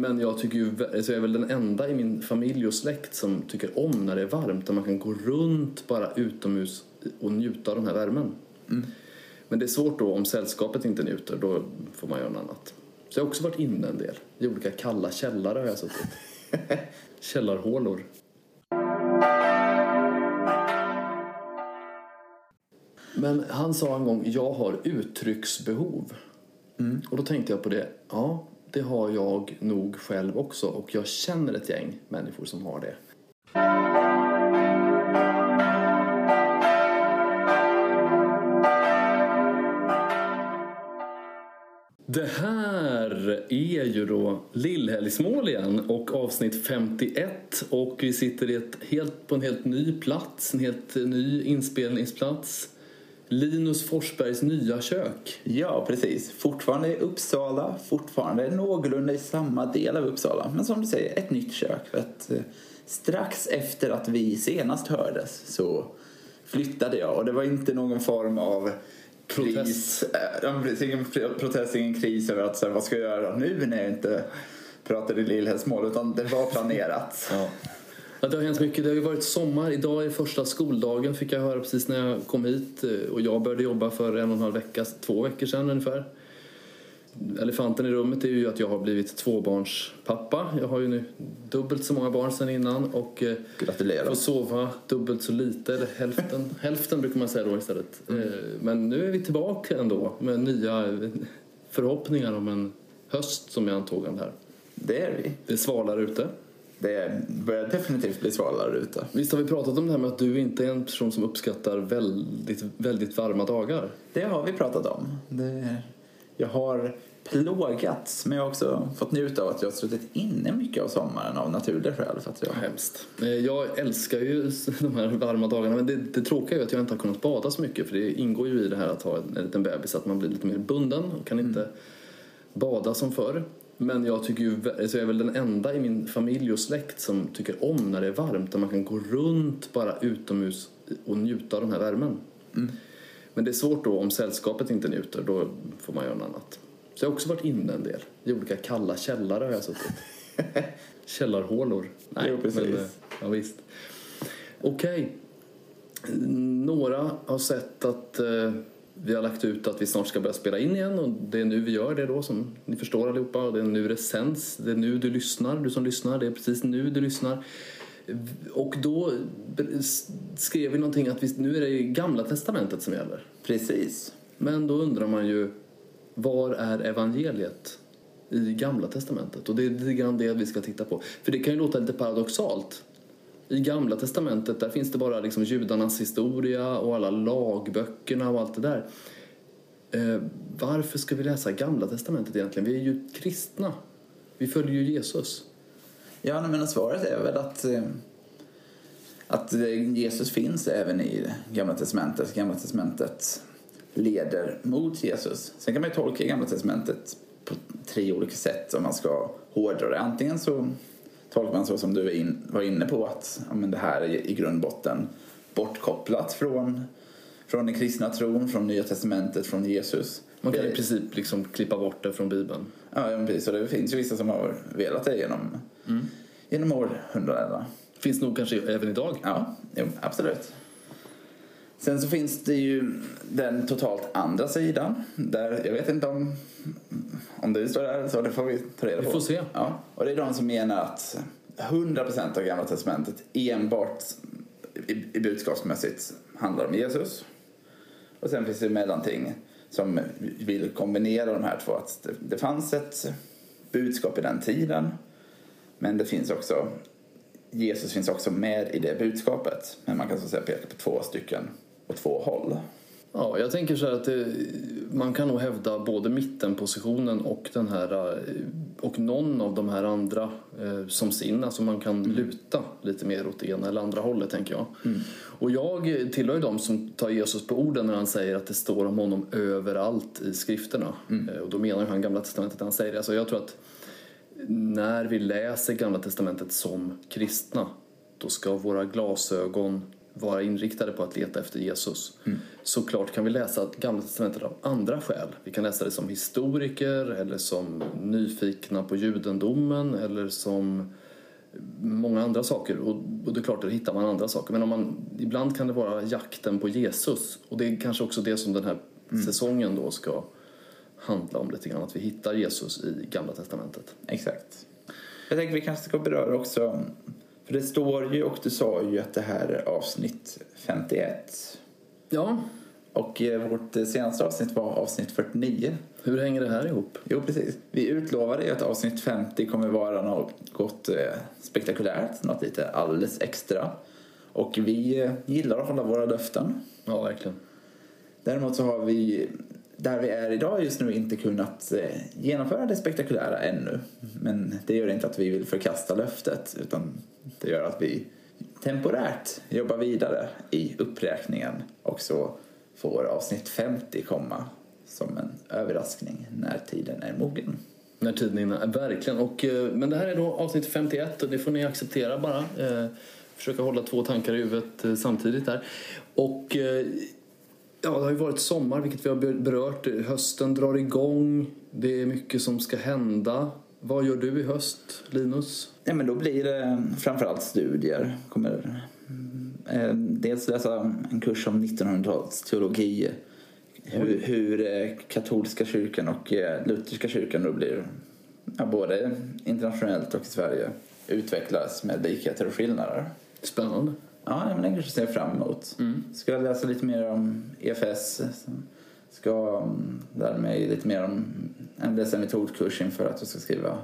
Men jag tycker ju, alltså jag är väl den enda i min familj och släkt som tycker om när det är varmt och man kan gå runt bara utomhus och njuta av den här värmen. Men det är svårt då om sällskapet inte njuter, då får man göra något annat. Så jag har också varit inne en del. I olika kalla källare har jag suttit. Källarhålor. Men han sa en gång, jag har uttrycksbehov. Och då tänkte jag på det, ja, det har jag nog själv också. Och jag känner ett gäng människor som har det. Det här är ju då Lillhelgsmål igen och avsnitt 51 och vi sitter i ett helt, på en helt ny plats, en helt ny inspelningsplats. Linus Forsbergs nya kök. Ja, precis. Fortfarande i Uppsala, fortfarande någorlunda i samma del av Uppsala. Men som du säger, ett nytt kök. För att, eh, strax efter att vi senast hördes så flyttade jag och det var inte någon form av Protest. Kris, eh, precis, ingen protest, ingen kris över att så vad ska jag göra nu när jag inte pratar i Lillhällsmål utan det var planerat. Ja. Ja, det har hänt mycket. Det har ju varit sommar. Idag är första skoldagen fick jag höra precis när jag kom hit. eh, Och jag började jobba för en och en halv vecka, två veckor sedan ungefär. Elefanten i rummet är ju att jag har blivit tvåbarnspappa. Jag har ju nu dubbelt så många barn sedan innan och eh, Gratulerar. får sova dubbelt så lite, eller hälften. hälften brukar man säga då istället. Eh, Men nu är vi tillbaka ändå med nya förhoppningar om en höst som är antågande här. Det är vi. Det är svalare ute. Det börjar definitivt bli svalare ute. Visst har vi pratat om det här med att du inte är en person som uppskattar väldigt, väldigt varma dagar? Det har vi pratat om. Det, jag har plågats men jag har också fått njuta av att jag har suttit inne mycket av sommaren av naturliga skäl. För att jag, Hemskt. Eh, Jag älskar ju de här varma dagarna men det, det tråkiga är ju att jag inte har kunnat bada så mycket för det ingår ju i det här att ha en, en liten bebis att man blir lite mer bunden och kan inte bada som förr. Men jag tycker ju, alltså jag är väl den enda i min familj och släkt som tycker om när det är varmt och man kan gå runt bara utomhus och njuta av den här värmen. Men det är svårt då om sällskapet inte njuter, då får man göra något annat. Så jag har också varit inne en del. I olika kalla källare har jag suttit. Källarhålor. Jo, precis. Men, eh, ja, visst. Okej. Några har sett att eh, vi har lagt ut att vi snart ska börja spela in igen och det är nu vi gör det då som ni förstår allihopa. Och det är nu det sänds. Det är nu du lyssnar, du som lyssnar. Det är precis nu du lyssnar. Och då skrev vi någonting att vi, nu är det gamla testamentet som gäller. Precis. Men då undrar man ju, var är evangeliet i Gamla Testamentet? Och det är lite grann det vi ska titta på. För det kan ju låta lite paradoxalt. I Gamla Testamentet där finns det bara liksom judarnas historia och alla lagböckerna och allt det där. Eh, varför ska vi läsa Gamla Testamentet egentligen? Vi är ju kristna. Vi följer ju Jesus. Ja, men svaret är väl att, eh, att Jesus finns även i Gamla Testamentet. Gamla Testamentet leder mot Jesus. Sen kan man ju tolka Gamla Testamentet på tre olika sätt om man ska hårdra det. Antingen så tolkar man så som du var inne på att ja, men det här är i grund och botten bortkopplat från, från den kristna tron, från Nya Testamentet, från Jesus. Man kan i princip liksom klippa bort det från Bibeln. Ja, men precis. Och det finns ju vissa som har velat det genom, genom århundradena. Finns nog kanske även idag. Ja, jo, absolut. Sen så finns det ju den totalt andra sidan. Där, jag vet inte om, om du står där så det får vi ta reda på. Vi får se. Ja, och det är de som menar att 100% av Gamla Testamentet enbart i, i budskapsmässigt handlar om Jesus. Och sen finns det mellanting som vill kombinera de här två. Att det, det fanns ett budskap i den tiden men det finns också Jesus finns också med i det budskapet. Men man kan så att säga peka på två stycken och två håll. Ja, jag tänker så här att det, man kan nog hävda både mittenpositionen och den här eh, och någon av de här andra eh, som sin. Alltså man kan luta lite mer åt det ena eller andra hållet tänker jag. Och jag tillhör ju de som tar Jesus på orden när han säger att det står om honom överallt i skrifterna. Eh, Och då menar han Gamla Testamentet när han säger det. Så jag tror att när vi läser Gamla Testamentet som kristna då ska våra glasögon vara inriktade på att leta efter Jesus. Såklart kan vi läsa Gamla Testamentet av andra skäl. Vi kan läsa det som historiker eller som nyfikna på judendomen eller som många andra saker. Och, och det är klart, då hittar man andra saker. Men om man, ibland kan det vara jakten på Jesus. Och det är kanske också det som den här säsongen då ska handla om lite grann. Att vi hittar Jesus i Gamla Testamentet. Exakt. Jag tänker vi kanske ska beröra också, för det står ju och du sa ju att det här är avsnitt 51. Ja, Och eh, vårt senaste avsnitt var avsnitt 49. hur hänger det här ihop? Jo, precis. Vi utlovade ju att avsnitt 50 kommer vara något eh, spektakulärt, något lite alldeles extra. Och vi eh, gillar att hålla våra löften. Ja, verkligen. Däremot så har vi, där vi är idag just nu, inte kunnat eh, genomföra det spektakulära ännu. Men det gör inte att vi vill förkasta löftet, utan det gör att vi temporärt jobbar vidare i uppräkningen och så får avsnitt 50 komma som en överraskning när tiden är mogen. När tiden är inne, verkligen. Och, eh, men det här är då avsnitt 51 och det får ni acceptera bara. Eh, försöka hålla två tankar i huvudet samtidigt där. Och ja, det har ju varit sommar, vilket vi har ber- berört. Hösten drar igång. Det är mycket som ska hända. Vad gör du i höst, Linus? Ja, men då blir det framförallt studier. Kommer eh, dels läsa en kurs om 1900-talets teologi. Hur, hur eh, katolska kyrkan och eh, lutherska kyrkan då blir, ja, både internationellt och i Sverige, utvecklas med likheter och skillnader. Spännande. Ja, men den kanske ser jag fram emot. Ska jag läsa lite mer om EFS. Ska mm, lära mig lite mer om en läsa en metodkurs inför att jag ska skriva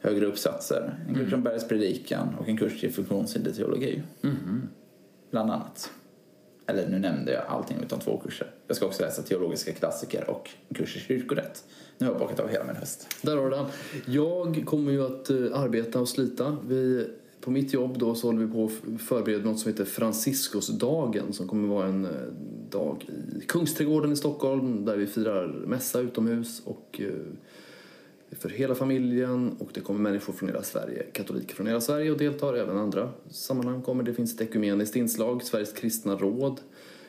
högre uppsatser. En kurs om Bergs predikan och en kurs i funktionshinder teologi. Bland annat. Eller nu nämnde jag allting utom två kurser. Jag ska också läsa teologiska klassiker och en kurs i kyrkorätt. Nu har jag bakat av hela min höst. Där har du den. Jag kommer ju att eh, arbeta och slita. Vi, på mitt jobb då så håller vi på att förbereda något som heter Franciscusdagen som kommer vara en eh, dag i Kungsträdgården i Stockholm där vi firar mässa utomhus och eh, för hela familjen och det kommer människor från hela Sverige, katoliker från hela Sverige och deltar, även andra sammanhang kommer. Det finns ett ekumeniskt inslag, Sveriges kristna råd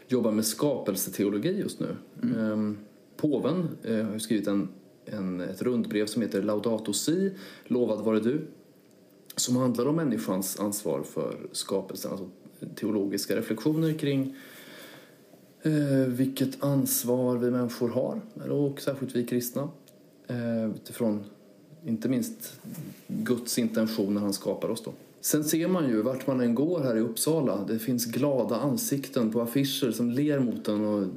jobbar med skapelseteologi just nu. Ehm, Påven eh, har skrivit en, en, ett rundbrev som heter Laudato Si, lovad vare du, som handlar om människans ansvar för skapelsen, alltså teologiska reflektioner kring eh, vilket ansvar vi människor har, och särskilt vi kristna, eh, utifrån inte minst Guds intention när han skapar oss då. Sen ser man ju vart man än går här i Uppsala, det finns glada ansikten på affischer som ler mot en och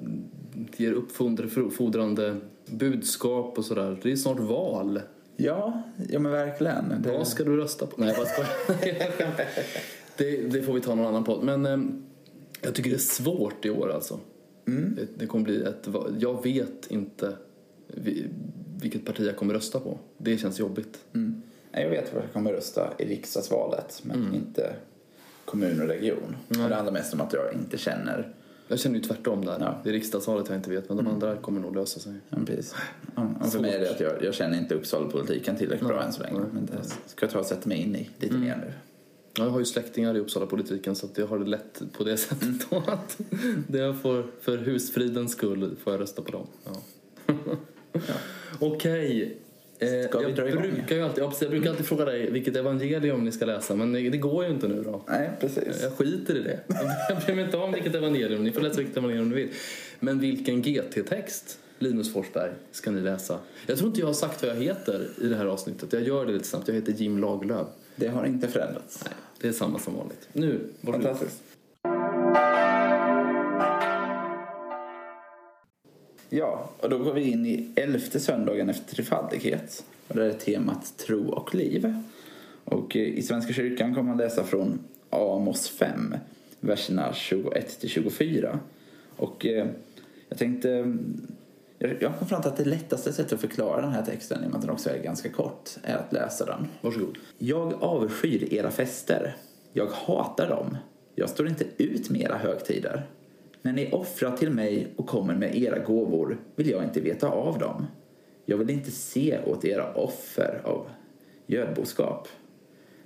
ger uppfordrande budskap och sådär. Det är snart val. Ja, ja men verkligen. Det... Vad ska du rösta på? Nej, jag bara det, det får vi ta någon annan podd. Men eh, jag tycker det är svårt i år alltså. Det, det kommer bli ett... Jag vet inte vi, vilket parti jag kommer rösta på. Det känns jobbigt. Mm. Jag vet vad jag kommer rösta i riksdagsvalet, men inte kommun och region. Och det handlar mest om att jag inte känner. Jag känner ju tvärtom där. Ja. Det är riksdagsvalet jag inte vet, men de andra kommer nog lösa sig. Ja, precis. Ja, och för mig är det att jag, jag känner inte Uppsala-politiken tillräckligt bra än så länge. nej, Men det ska jag ta och sätta mig in i lite mer nu. Ja, jag har ju släktingar i Uppsala-politiken så jag har det lätt på det sättet. då att det jag får, för husfridens skull får jag rösta på dem. Ja. Okej. Eh, Ska jag, brukar ju alltid, ja, precis, jag brukar alltid fråga dig vilket evangelium ni ska läsa, men det, går ju inte nu då. Nej, precis. Jag skiter i det. Jag bryr mig inte om vilket evangelium. Ni får läsa vilket evangelium ni vill. Men vilken GT-text, Linus Forsberg, ska ni läsa? Jag tror inte jag har sagt vad jag heter i det här avsnittet. Jag gör det lite snabbt. Jag heter Jim Lagerlöf. Det har inte förändrats. Nej, det är samma som vanligt. Nu, varsågod. Fantastiskt. Ja, och då går vi in i elfte söndagen efter trefaldighet. Och det är temat tro och liv. Och eh, i Svenska kyrkan kommer man läsa från Amos 5, verserna 21 till 24. Och eh, jag tänkte... Jag kom fram till att det lättaste sättet att förklara den här texten, i och med att den också är ganska kort, är att läsa den. Varsågod. Jag avskyr era fester. Jag hatar dem. Jag står inte ut med era högtider. När ni offrar till mig och kommer med era gåvor vill jag inte veta av dem. Jag vill inte se åt era offer av gödboskap.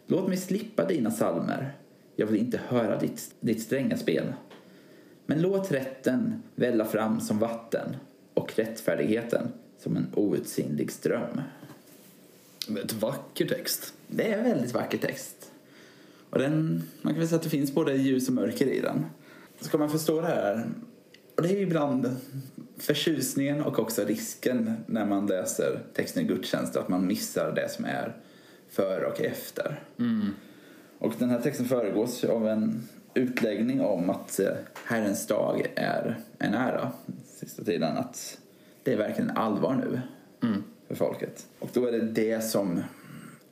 Låt mig slippa dina salmer. Jag vill inte höra ditt, ditt stränga spel. Men låt rätten välla fram som vatten och rättfärdigheten som en outsinlig ström. Ett vacker text. Det är en väldigt vacker text. Och den, man kan väl säga att det finns både ljus och mörker i den. Ska man förstå det här, och det är ibland förtjusningen och också risken när man läser texten i gudstjänst, att man missar det som är före och efter. Och den här texten föregås av en utläggning om att eh, Herrens dag är en ära sista tiden. Att det är verkligen allvar nu för folket. Och då är det det som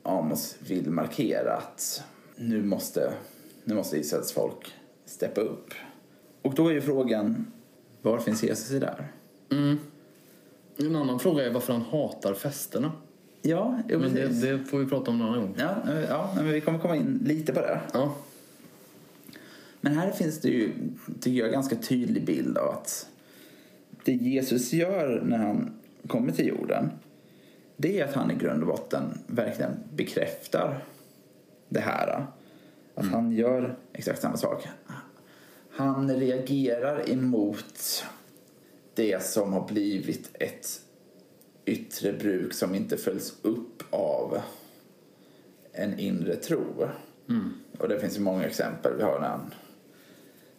Amos vill markera att nu måste, nu måste Israels folk steppa upp. Och då är ju frågan, var finns Jesus i där? En annan fråga är varför han hatar festerna. Ja, jo, Men det, det får vi prata om en annan gång. Ja, ja, men vi kommer komma in lite på det. Ja. Men här finns det ju, tycker jag, ganska tydlig bild av att det Jesus gör när han kommer till jorden det är att han i grund och botten verkligen bekräftar det här. Att han gör exakt samma sak. Han reagerar emot det som har blivit ett yttre bruk som inte följs upp av en inre tro. Och det finns ju många exempel. Vi har när han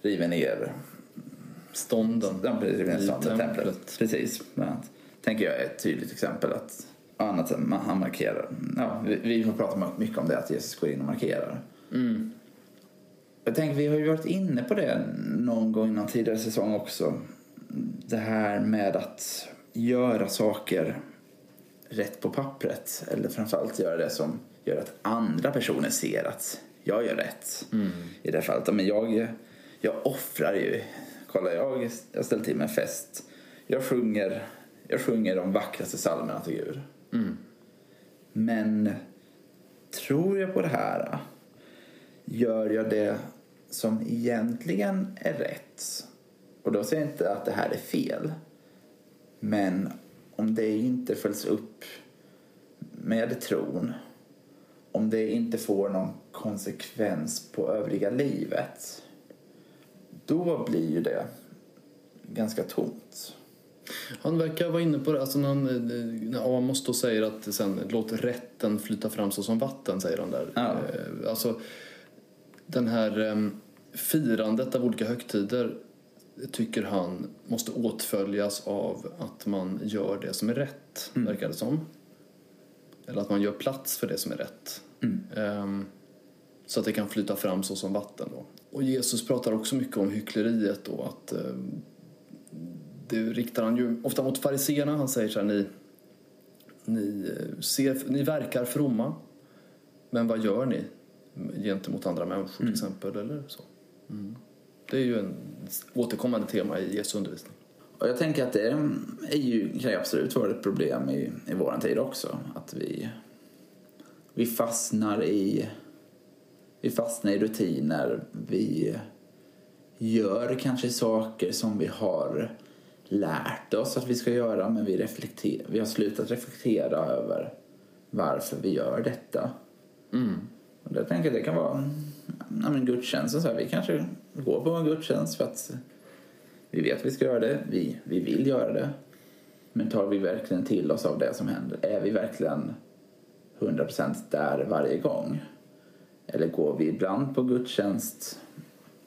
river ner Stånden Ja, river ner i stånden, templet. templet. Precis. annat. Tänker jag är ett tydligt exempel att annat än han markerar. Ja, vi, vi har pratat mycket om det att Jesus går in och markerar. Mm. Jag tänker vi har ju varit inne på det någon gång i någon tidigare säsong också. Det här med att göra saker rätt på pappret. Eller framförallt göra det som gör att andra personer ser att jag gör rätt. I det här fallet. Men jag, jag offrar ju. Kolla, jag jag har ställt till med en fest. Jag sjunger, jag sjunger de vackraste psalmerna till Gud. Men tror jag på det här? Gör jag det som egentligen är rätt? Och då säger jag inte att det här är fel. Men om det inte följs upp med tron, om det inte får någon konsekvens på övriga livet, då blir ju det ganska tomt. Han verkar vara inne på det, alltså när, han, när Amos då säger att sen, låt rätten flyta fram så som vatten, säger han där. Ja. Eh, Alltså, den här eh, firandet av olika högtider tycker han måste åtföljas av att man gör det som är rätt, verkar det som. Eller att man gör plats för det som är rätt. Ehm, så att det kan flyta fram så som vatten. Då. Och Jesus pratar också mycket om hyckleriet då, att eh, det riktar han ju ofta mot fariseerna. Han säger så här, ni, ni, eh, ser, ni verkar fromma, men vad gör ni gentemot andra människor till exempel? Eller så. Mm. Det är ju en återkommande tema i Jesu undervisning. Och jag tänker att det är ju, kan ju absolut vara ett problem i, i vår tid också. Att vi, vi fastnar i vi fastnar i rutiner. Vi gör kanske saker som vi har lärt oss att vi ska göra men vi, reflekter, vi har slutat reflektera över varför vi gör detta. Och jag tänker att det kan vara ja, men gudstjänsten. Så här, vi kanske går på en gudstjänst för att vi vet att vi ska göra det. Vi, vi vill göra det. Men tar vi verkligen till oss av det som händer? Är vi verkligen 100% där varje gång? Eller går vi ibland på gudstjänst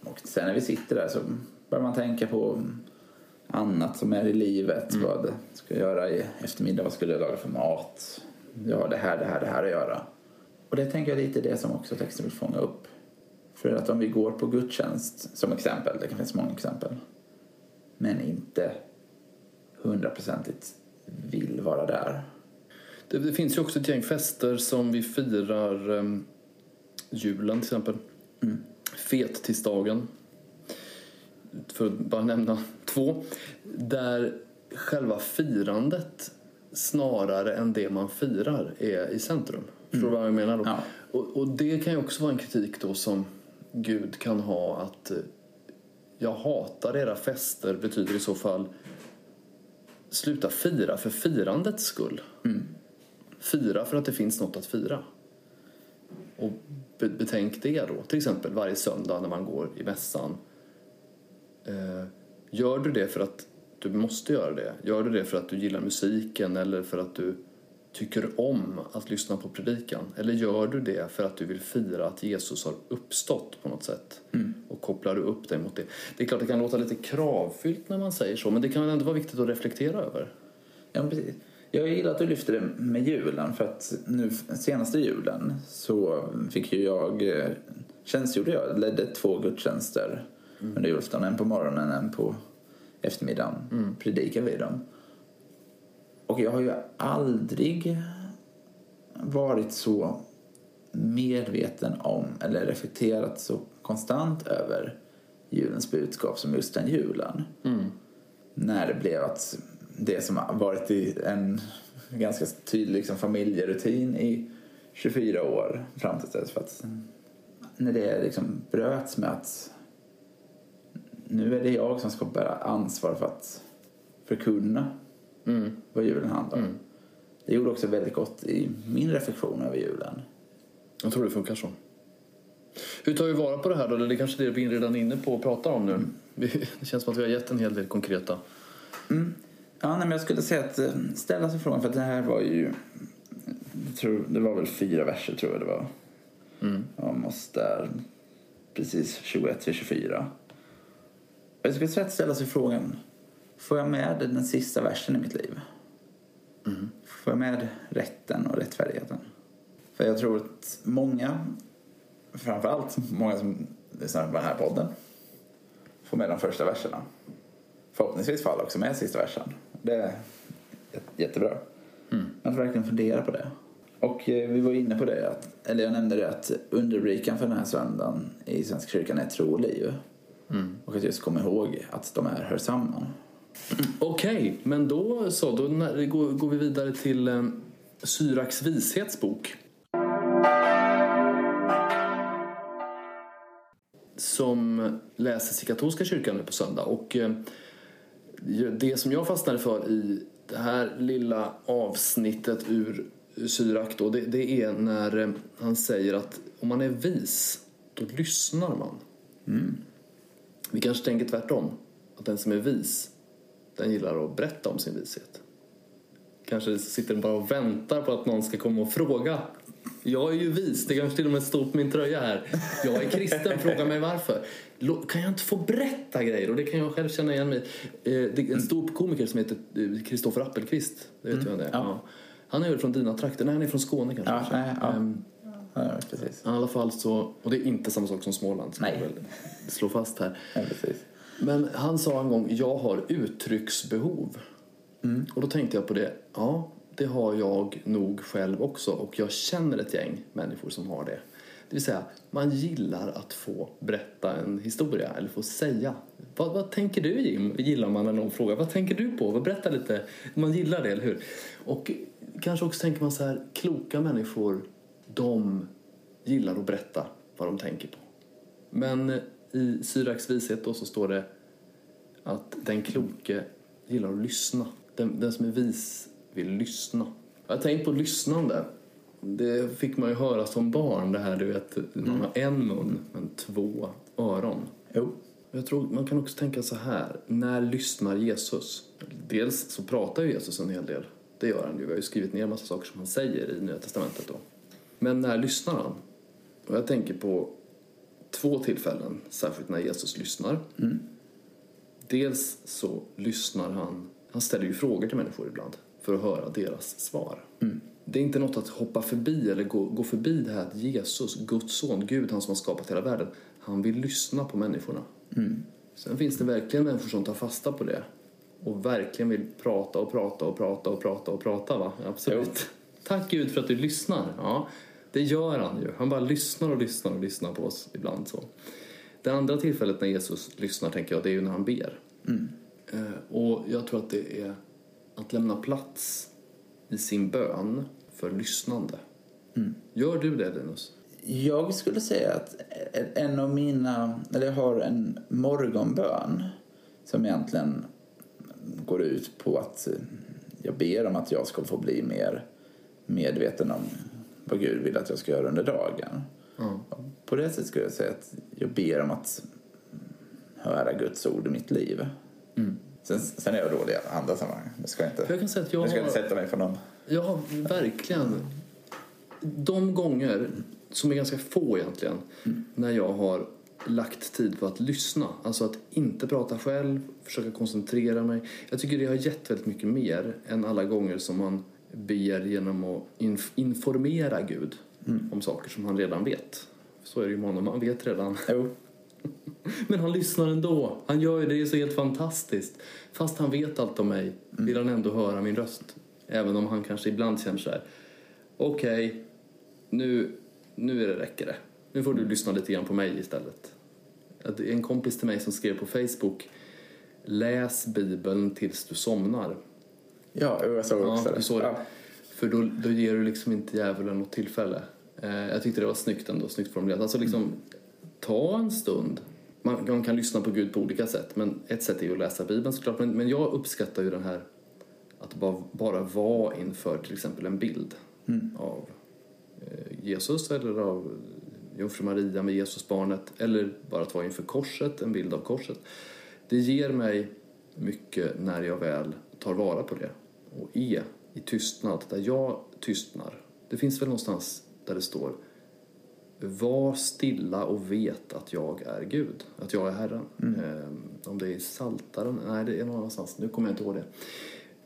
och sen när vi sitter där så börjar man tänka på annat som är i livet. Vad ska jag göra i eftermiddag? Vad skulle jag laga för mat? Ja, det här, det här, det här att göra. Och det tänker jag lite det som också texten vill fånga upp. För att om vi går på gudstjänst som exempel, det kan finnas många exempel, men inte hundraprocentigt vill vara där. Det, det finns ju också ett gäng fester som vi firar um, julen till exempel. Fettisdagen. För att bara nämna två. Där själva firandet snarare än det man firar är i centrum. Förstår du vad jag menar? Då? Ja. Och, och det kan ju också vara en kritik då som Gud kan ha att eh, jag hatar era fester betyder i så fall sluta fira för firandets skull. Fira för att det finns något att fira. Och be- betänk det då. Till exempel varje söndag när man går i mässan. Eh, gör du det för att du måste göra det? Gör du det för att du gillar musiken eller för att du tycker om att lyssna på predikan? Eller gör du det för att du vill fira att Jesus har uppstått på något sätt? Och kopplar du upp dig mot det? Det är klart det kan låta lite kravfyllt när man säger så men det kan ändå vara viktigt att reflektera över. Ja, precis. Jag gillar att du lyfter det med julen för att nu senaste julen så fick ju jag, eh, tjänstgjorde jag, ledde två gudstjänster under julafton. En på morgonen, en på eftermiddagen. Predikade vi dem. Och jag har ju aldrig varit så medveten om eller reflekterat så konstant över julens budskap som just den julen. När det blev att det som har varit i en ganska tydlig liksom, familjerutin i 24 år fram till dess. För att när det liksom bröts med att nu är det jag som ska bära ansvar för att förkunna vad julen handlar om. Det gjorde också väldigt gott i min reflektion över julen. Jag tror det funkar så. Hur tar vi vara på det här då? Det är kanske det vi är redan inne på och pratar om nu. Vi- Det känns som att vi har gett en hel del konkreta. Ja, nej, men jag skulle säga att eh, ställa sig frågan, för det här var ju... Tror, det var väl fyra verser tror jag det var. Mm. Om oss där precis 21 till 24. Jag skulle säga att ställa sig frågan, får jag med den sista versen i mitt liv? Får jag med rätten och rättfärdigheten? För jag tror att många, framförallt många som lyssnar på den här podden, får med de första verserna. Förhoppningsvis faller också med sista versen. Det är jät- jättebra. Man får verkligen fundera på det. Och eh, vi var inne på det, att, eller jag nämnde det att underrubriken för den här söndagen i Svenska kyrkan är tro och liv. Och att just komma ihåg att de här hör samman. Okej, men då så. Då går, vi vidare till eh, Syraks vishets bok. Som läses i katolska kyrkan nu på söndag. Och eh, det som jag fastnade för i det här lilla avsnittet ur Syrak då, det, det är när eh, han säger att om man är vis, då lyssnar man. Vi kanske tänker tvärtom. Att den som är vis, den gillar att berätta om sin vishet. Kanske sitter den bara och väntar på att någon ska komma och fråga. Jag är ju vis, det kanske till och med står på min tröja här. Jag är kristen, fråga mig varför. Kan jag inte få berätta grejer? Och det kan jag själv känna igen mig. Eh, Det är en stor komiker som heter eh, Kristoffer Appelqvist. Det vet du vem det är? Ja. Han är väl från dina trakter? Nej, han är från Skåne kanske. Ja, nej, ja. Ehm, Ja, precis. I alla fall så, och det är inte samma sak som Småland, ska Nej. jag väl slå fast här. Ja, precis. Men han sa en gång, jag har uttrycksbehov. Och då tänkte jag på det, ja, det har jag nog själv också. Och jag känner ett gäng människor som har det. Det vill säga, man gillar att få berätta en historia eller få säga. Vad, vad tänker du Jim? Gillar man när någon frågar, vad tänker du på? Vad Berätta lite. Man gillar det, eller hur? Och kanske också tänker man så här, kloka människor, de gillar att berätta vad de tänker på. Men i Syraks vishet då så står det att den kloke gillar att lyssna. Den, den som är vis vill lyssna. Jag har tänkt på lyssnande. Det fick man ju höra som barn, det här du vet, man har en mun men två öron. Jo. Jag tror man kan också tänka så här, när lyssnar Jesus? Dels så pratar ju Jesus en hel del. Det gör han ju. Vi har ju skrivit ner en massa saker som han säger i Nya Testamentet då. Men när lyssnar han? Och jag tänker på två tillfällen, särskilt när Jesus lyssnar. Dels så lyssnar han, han ställer ju frågor till människor ibland för att höra deras svar. Det är inte något att hoppa förbi eller gå, gå förbi det här att Jesus, Guds son, Gud, han som har skapat hela världen, han vill lyssna på människorna. Sen finns det verkligen människor som tar fasta på det och verkligen vill prata och prata och prata och prata och prata va? Absolut. Tack Gud för att du lyssnar. Ja, det gör han ju. Han bara lyssnar och lyssnar och lyssnar på oss ibland så. Det andra tillfället när Jesus lyssnar tänker jag, det är ju när han ber. Eh, och jag tror att det är att lämna plats i sin bön för lyssnande. Gör du det Linus? Jag skulle säga att en av mina, eller jag har en morgonbön som egentligen går ut på att jag ber om att jag ska få bli mer medveten om vad Gud vill att jag ska göra under dagen. Ja. På det sättet skulle jag säga att jag ber om att höra Guds ord i mitt liv. Mm. Sen, sen är jag dålig i andra sammanhang. Jag ska inte, För jag kan säga att jag jag ska inte sätta mig för någon. Jag har verkligen... De gånger, som är ganska få egentligen, när jag har lagt tid på att lyssna. Alltså att inte prata själv, försöka koncentrera mig. Jag tycker det har gett väldigt mycket mer än alla gånger som man ber genom att inf- informera Gud om saker som han redan vet. Så är det ju med honom, man vet redan. Jo, Men han lyssnar ändå. Han gör ju det, det är så helt fantastiskt. Fast han vet allt om mig vill han ändå höra min röst. Även om han kanske ibland känner så här. Okej, nu, nu är det räcker det. Nu får du lyssna lite grann på mig istället. En kompis till mig som skrev på Facebook. Läs Bibeln tills du somnar. Ja, jag såg Ja, också du såg det. Ja. För då, då ger du liksom inte djävulen något tillfälle. Eh, jag tyckte det var snyggt ändå, snyggt formulerat. Alltså liksom, ta en stund. Man, man kan lyssna på Gud på olika sätt, men ett sätt är ju att läsa Bibeln såklart. Men, men jag uppskattar ju den här att bara, bara vara inför till exempel en bild av eh, Jesus eller av Jungfru Maria med Jesusbarnet eller bara att vara inför korset, en bild av korset. Det ger mig mycket när jag väl tar vara på det och är i tystnad, där jag tystnar. Det finns väl någonstans där det står var stilla och vet att jag är Gud, att jag är Herren. Ehm, om det är i Saltaren, nej det är någon annanstans, nu kommer jag inte ihåg det.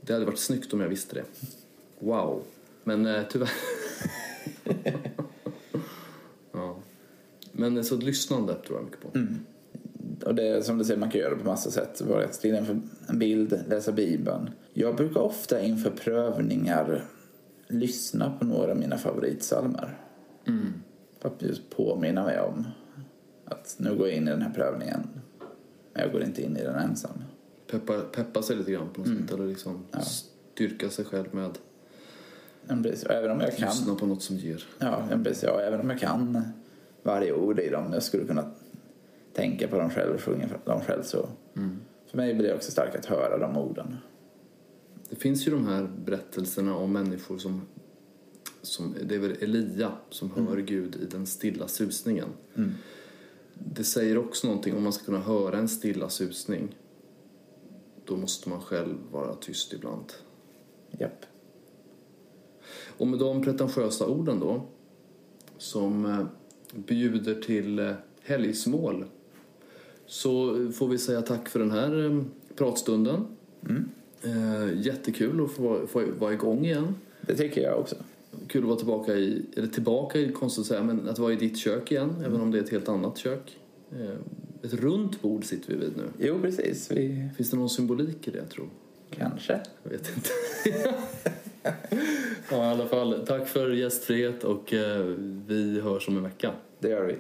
Det hade varit snyggt om jag visste det. Wow. Men eh, tyvärr. ja. Men eh, så lyssnande tror jag mycket på. Och det är som du säger, man kan göra det på massa sätt. Vara stilla inför en bild, läsa Bibeln. Jag brukar ofta inför prövningar lyssna på några av mina favoritsalmer. För att just påminna mig om att nu går jag in i den här prövningen. Men jag går inte in i den ensam. Peppa, peppa sig lite grann på något sätt. Eller liksom styrka sig själv med precis, Även om jag kan lyssna på något som ger. Ja, precis. Ja, även om jag kan varje ord i dem, jag skulle kunna tänka på dem själv och sjunga dem själv så för mig blir det också starkt att höra de orden. Det finns ju de här berättelserna om människor som, som det är väl Elia som hör Gud i den stilla susningen. Det säger också någonting, om man ska kunna höra en stilla susning då måste man själv vara tyst ibland. Japp. Och med de pretentiösa orden då som eh, bjuder till eh, helgsmål så får vi säga tack för den här eh, pratstunden. Eh, jättekul att få, få vara igång igen. Det tycker jag också. Kul att vara tillbaka i, eller tillbaka är konstigt att säga, men att vara i ditt kök igen, även om det är ett helt annat kök. Eh, ett runt bord sitter vi vid nu. Jo, precis. Vi Finns det någon symbolik i det, tror kanske. Jag vet inte. ja, i alla fall, tack för gästfrihet och vi hörs om en vecka. Det gör vi.